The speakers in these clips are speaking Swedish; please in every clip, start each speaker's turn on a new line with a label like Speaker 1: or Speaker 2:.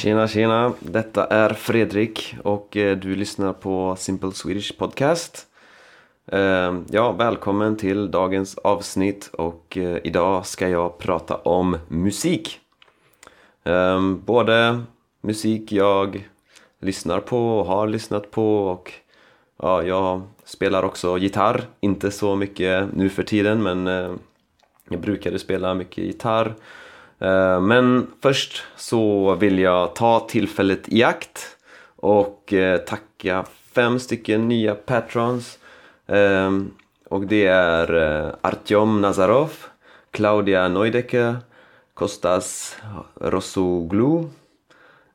Speaker 1: Tjena tjena, detta är Fredrik och eh, du lyssnar på Simple Swedish Podcast. Ehm, ja, välkommen till dagens avsnitt och eh, idag ska jag prata om musik. Ehm, både musik jag lyssnar på och har lyssnat på och ja, jag spelar också gitarr. Inte så mycket nu för tiden men eh, jag brukade spela mycket gitarr. Eh, men först så vill jag ta tillfället i akt och eh, tacka fem stycken nya patrons. Ehm, och det är eh, Artyom Nazarov, Claudia Neudecker, Kostas Rosoglu,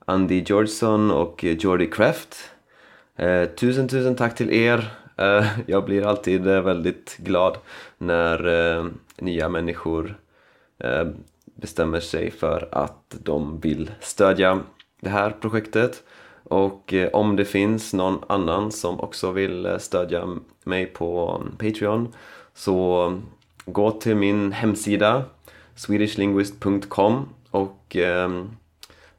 Speaker 1: Andy Georgeson och Jordi Kraft. Tusen, tusen tack till er. Jag blir alltid väldigt glad när nya människor bestämmer sig för att de vill stödja det här projektet. Och eh, om det finns någon annan som också vill eh, stödja mig på Patreon så gå till min hemsida swedishlinguist.com och eh,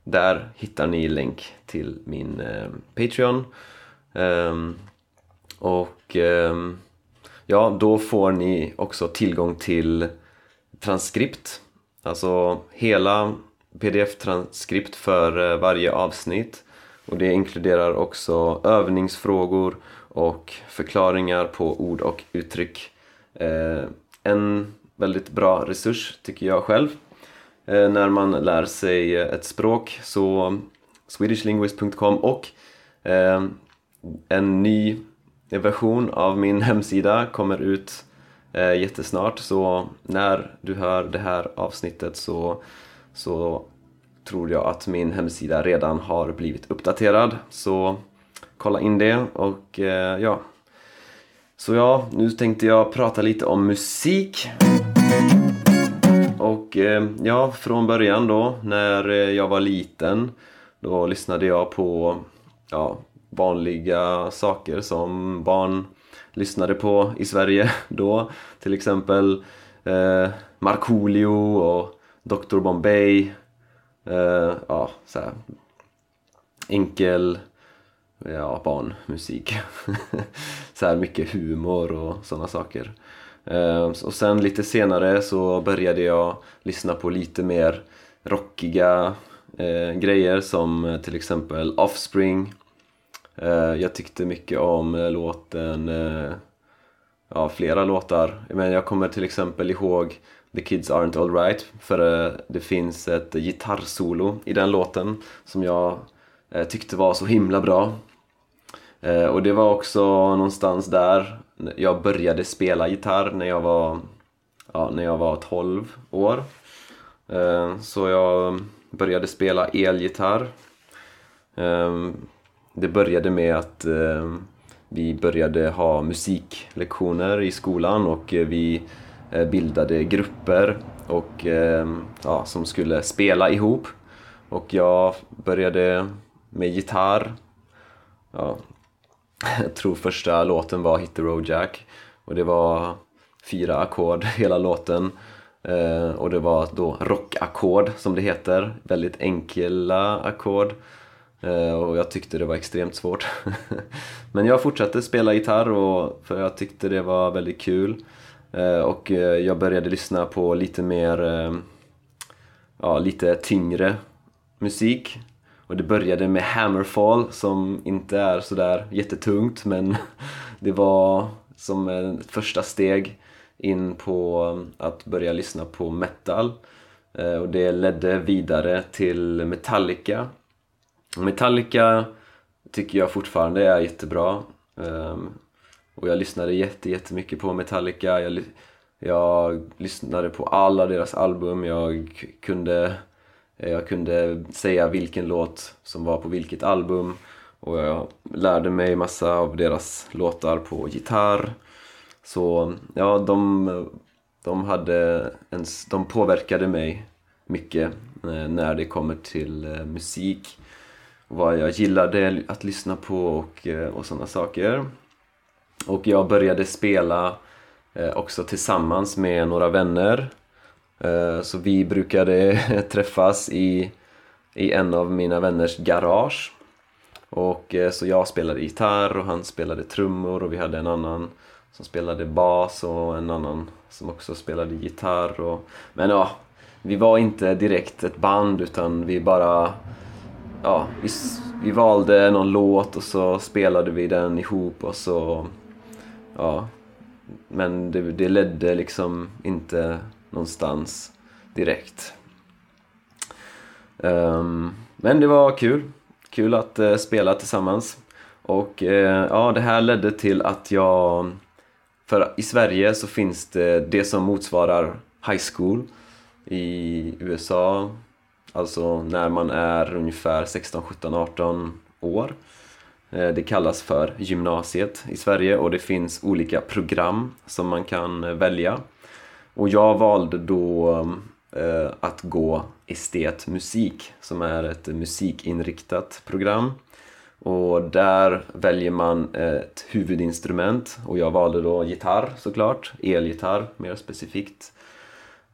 Speaker 1: där hittar ni länk till min eh, Patreon. Ehm, och ehm, ja, då får ni också tillgång till transkript. Alltså hela pdf-transkript för eh, varje avsnitt. Och det inkluderar också övningsfrågor och förklaringar på ord och uttryck. Eh, en väldigt bra resurs tycker jag själv. Eh, när man lär sig ett språk så swedishlinguist.com och en ny version av min hemsida kommer ut eh, jättesnart. Så när du hör det här avsnittet så, så tror jag att min hemsida redan har blivit uppdaterad. Så kolla in det och eh, ja. Så ja, nu tänkte jag prata lite om musik. Och eh, ja, från början då när eh, jag var liten då lyssnade jag på ja, vanliga saker som barn lyssnade på i Sverige då. Till exempel eh, Markoolio och Dr Bombay. Eh, ja, så här. Enkel ja, barnmusik. så här mycket humor och sådana saker. Eh, och sen lite senare så började jag lyssna på lite mer rockiga eh, grejer som eh, till exempel Offspring. Eh, jag tyckte mycket om eh, låten, eh, ja flera låtar. Men jag kommer till exempel ihåg The Kids Aren't Alright för det finns ett gitarrsolo i den låten som jag tyckte var så himla bra. Och det var också någonstans där jag började spela gitarr när jag var, ja, när jag var 12 år. Så jag började spela elgitarr. Ehm, det började med att eh, vi började ha musiklektioner i skolan och eh, vi eh, bildade grupper och, ja, som skulle spela ihop. Och jag började med gitarr. Ja, jag tror första låten var Hit the Road Jack och det var fyra ackord hela låten. Och det var då rockackord som det heter, väldigt enkla ackord. Eh, och jag tyckte det var extremt svårt. Men jag fortsatte spela gitarr och, för jag tyckte det var väldigt kul. Eh, och eh, jag började lyssna på lite mer, ja lite tyngre musik. Och det började med Hammerfall som inte är sådär jättetungt men det var som ett första steg in på att börja lyssna på metal. Och det ledde vidare till Metallica. Metallica tycker jag fortfarande är jättebra. Um, Och jag lyssnade jätte, jättemycket på Metallica. Jag, jag lyssnade på alla deras album. Jag kunde, jag kunde säga vilken låt som var på vilket album. Och jag lärde mig massa av deras låtar på gitarr. Så ja, de, de, hade en, de påverkade mig mycket eh, när det kommer till eh, musik. Vad jag gillade att lyssna på och, eh, och sådana saker. Och jag började spela eh, också tillsammans med några vänner. Eh, så vi brukade träffas i i en av mina vänners garage. Och så jag spelade gitarr och han spelade trummor och vi hade en annan som spelade bas och en annan som också spelade gitarr. Och, men ja, vi var inte direkt ett band utan vi bara... Ja, vi, vi valde någon låt och så spelade vi den ihop och så... Ja, men det, det ledde liksom inte någonstans direkt. Um, men det var kul. Kul att uh, spela tillsammans. Och uh, ja, det här ledde till att jag... För i Sverige så finns det det som motsvarar high school i USA. Alltså när man är ungefär 16, 17, 18 år. Eh, det kallas för gymnasiet i Sverige och det finns olika program som man kan eh, välja. Och jag valde då eh, att gå estet musik som är ett musikinriktat program. Och där väljer man ett huvudinstrument och jag valde då gitarr såklart, elgitarr mer specifikt.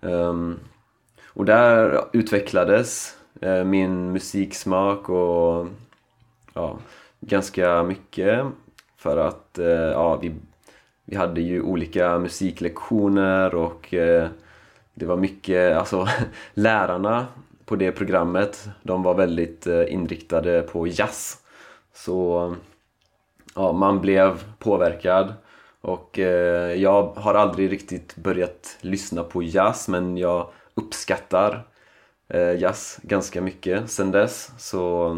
Speaker 1: Ehm, och där utvecklades eh, min musiksmak och ja, ganska mycket för att eh, ja, vi, vi hade ju olika musiklektioner och eh, det var mycket, alltså lärarna på det programmet de var väldigt inriktade på jazz. Så ja, man blev påverkad och jag har aldrig riktigt börjat lyssna på jazz men jag uppskattar eh, jazz ganska mycket sen dess så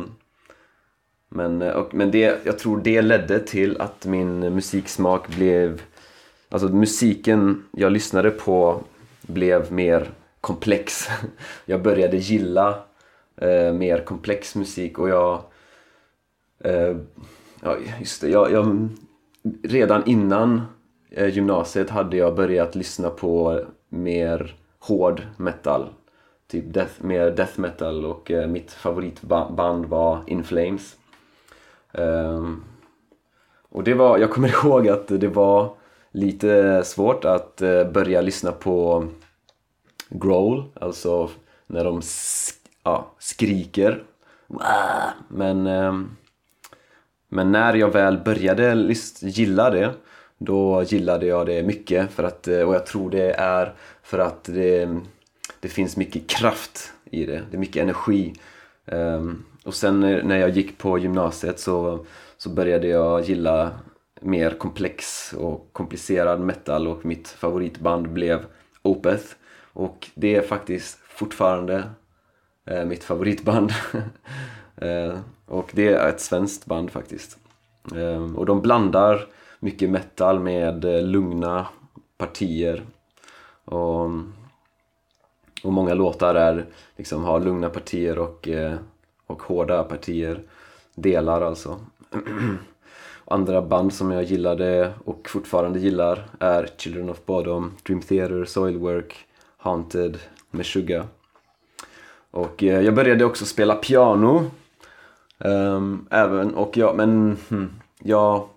Speaker 1: men, eh, och, men det, jag tror det ledde till att min musiksmak blev... Alltså musiken jag lyssnade på blev mer komplex. Jag började gilla eh, mer komplex musik och jag... Eh, ja, just det. Jag, jag, redan innan eh, gymnasiet hade jag börjat lyssna på mer hård metal. Typ death, mer death metal och eh, mitt favoritband var In Flames. Um, och det var, jag kommer ihåg att det var lite svårt att eh, börja lyssna på growl, alltså när de sk ja, skriker. Men, eh, men när jag väl började gilla det, då gillade jag det mycket för att, eh, och jag tror det är för att det, det finns mycket kraft i det, det är mycket energi. Um, och sen eh, när jag gick på gymnasiet så, så började jag gilla mer komplex och komplicerad metal och mitt favoritband blev Opeth. Och det är faktiskt fortfarande eh, mitt favoritband. eh, och det är ett svenskt band faktiskt. Eh, och de blandar mycket metal med eh, lugna partier. Och, och många låtar är, liksom, har lugna partier och eh, och hårda partier, delar alltså. Andra band som jag gillade och fortfarande gillar är Children of Bodom, Dream Theater, Soilwork, Haunted, Meshuggah. Och eh, jag började också spela piano. Um, även, och jag, men hmm, jag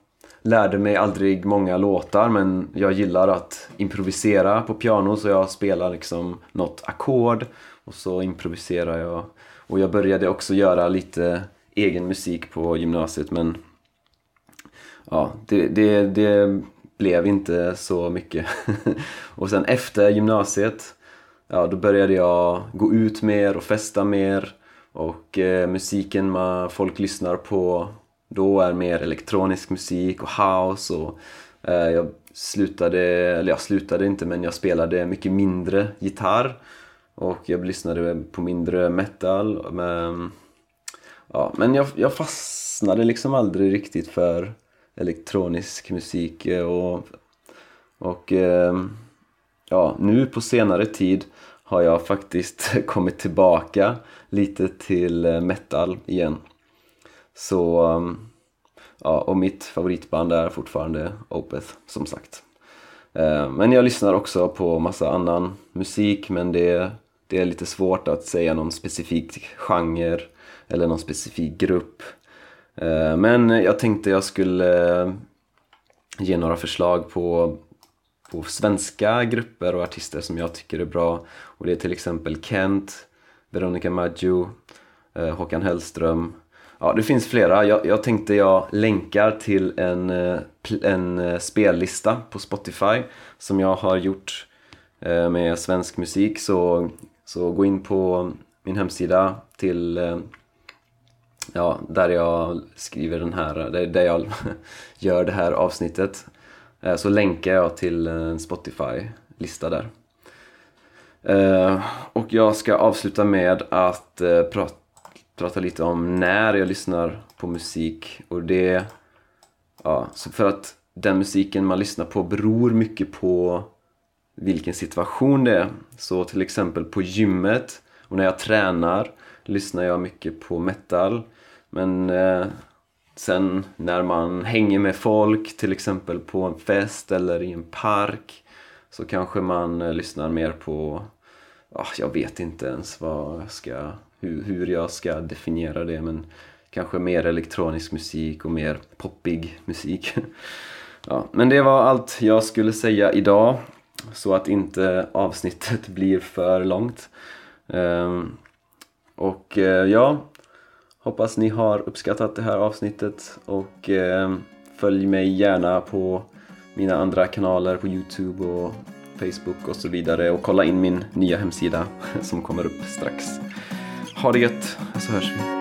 Speaker 1: lärde mig aldrig många låtar men jag gillar att improvisera på piano så jag spelar liksom något ackord och så improviserar jag och jag började också göra lite egen musik på gymnasiet men ja, det, det, det blev inte så mycket. och sen efter gymnasiet, ja då började jag gå ut mer och festa mer och eh, musiken man, folk lyssnar på då är mer elektronisk musik och house och eh, jag slutade, eller jag slutade inte men jag spelade mycket mindre gitarr och jag lyssnade på mindre metal. Men, ja, men jag, jag fastnade liksom aldrig riktigt för elektronisk musik. Och, och eh, ja, nu på senare tid har jag faktiskt kommit tillbaka lite till eh, metal igen. Så, eh, ja, och mitt favoritband är fortfarande Opeth, som sagt. Eh, men jag lyssnar också på massa annan musik, men det det är lite svårt att säga någon specifik genre eller någon specifik grupp. Eh, men jag tänkte jag skulle ge några förslag på, på svenska grupper och artister som jag tycker är bra. Och det är till exempel Kent, Veronica Maggio, Håkan Hellström. Ja, det finns flera. Jag, jag tänkte jag länkar till en, eh, en eh, spellista på Spotify som jag har gjort eh, med svensk musik. Så, så gå in på min hemsida till ja, där jag skriver den här, där, jag gör det här avsnittet. Så länkar jag till en Spotify-lista där. Och jag ska avsluta med att prata, prata lite om när jag lyssnar på musik. Och det... Ja, så för att den musiken man lyssnar på beror mycket på vilken situation det är. Så till exempel på gymmet och när jag tränar lyssnar jag mycket på metal. Men eh, sen när man hänger med folk, till exempel på en fest eller i en park så kanske man eh, lyssnar mer på, ah, jag vet inte ens vad jag ska, hur, hur jag ska definiera det men kanske mer elektronisk musik och mer poppig musik. ja, men det var allt jag skulle säga idag så att inte avsnittet blir för långt. Um, och eh, ja, hoppas ni har uppskattat det här avsnittet och um, följ mig gärna på mina andra kanaler på Youtube och Facebook och så vidare och kolla in min nya hemsida som kommer upp strax. Ha det gött, så hörs vi.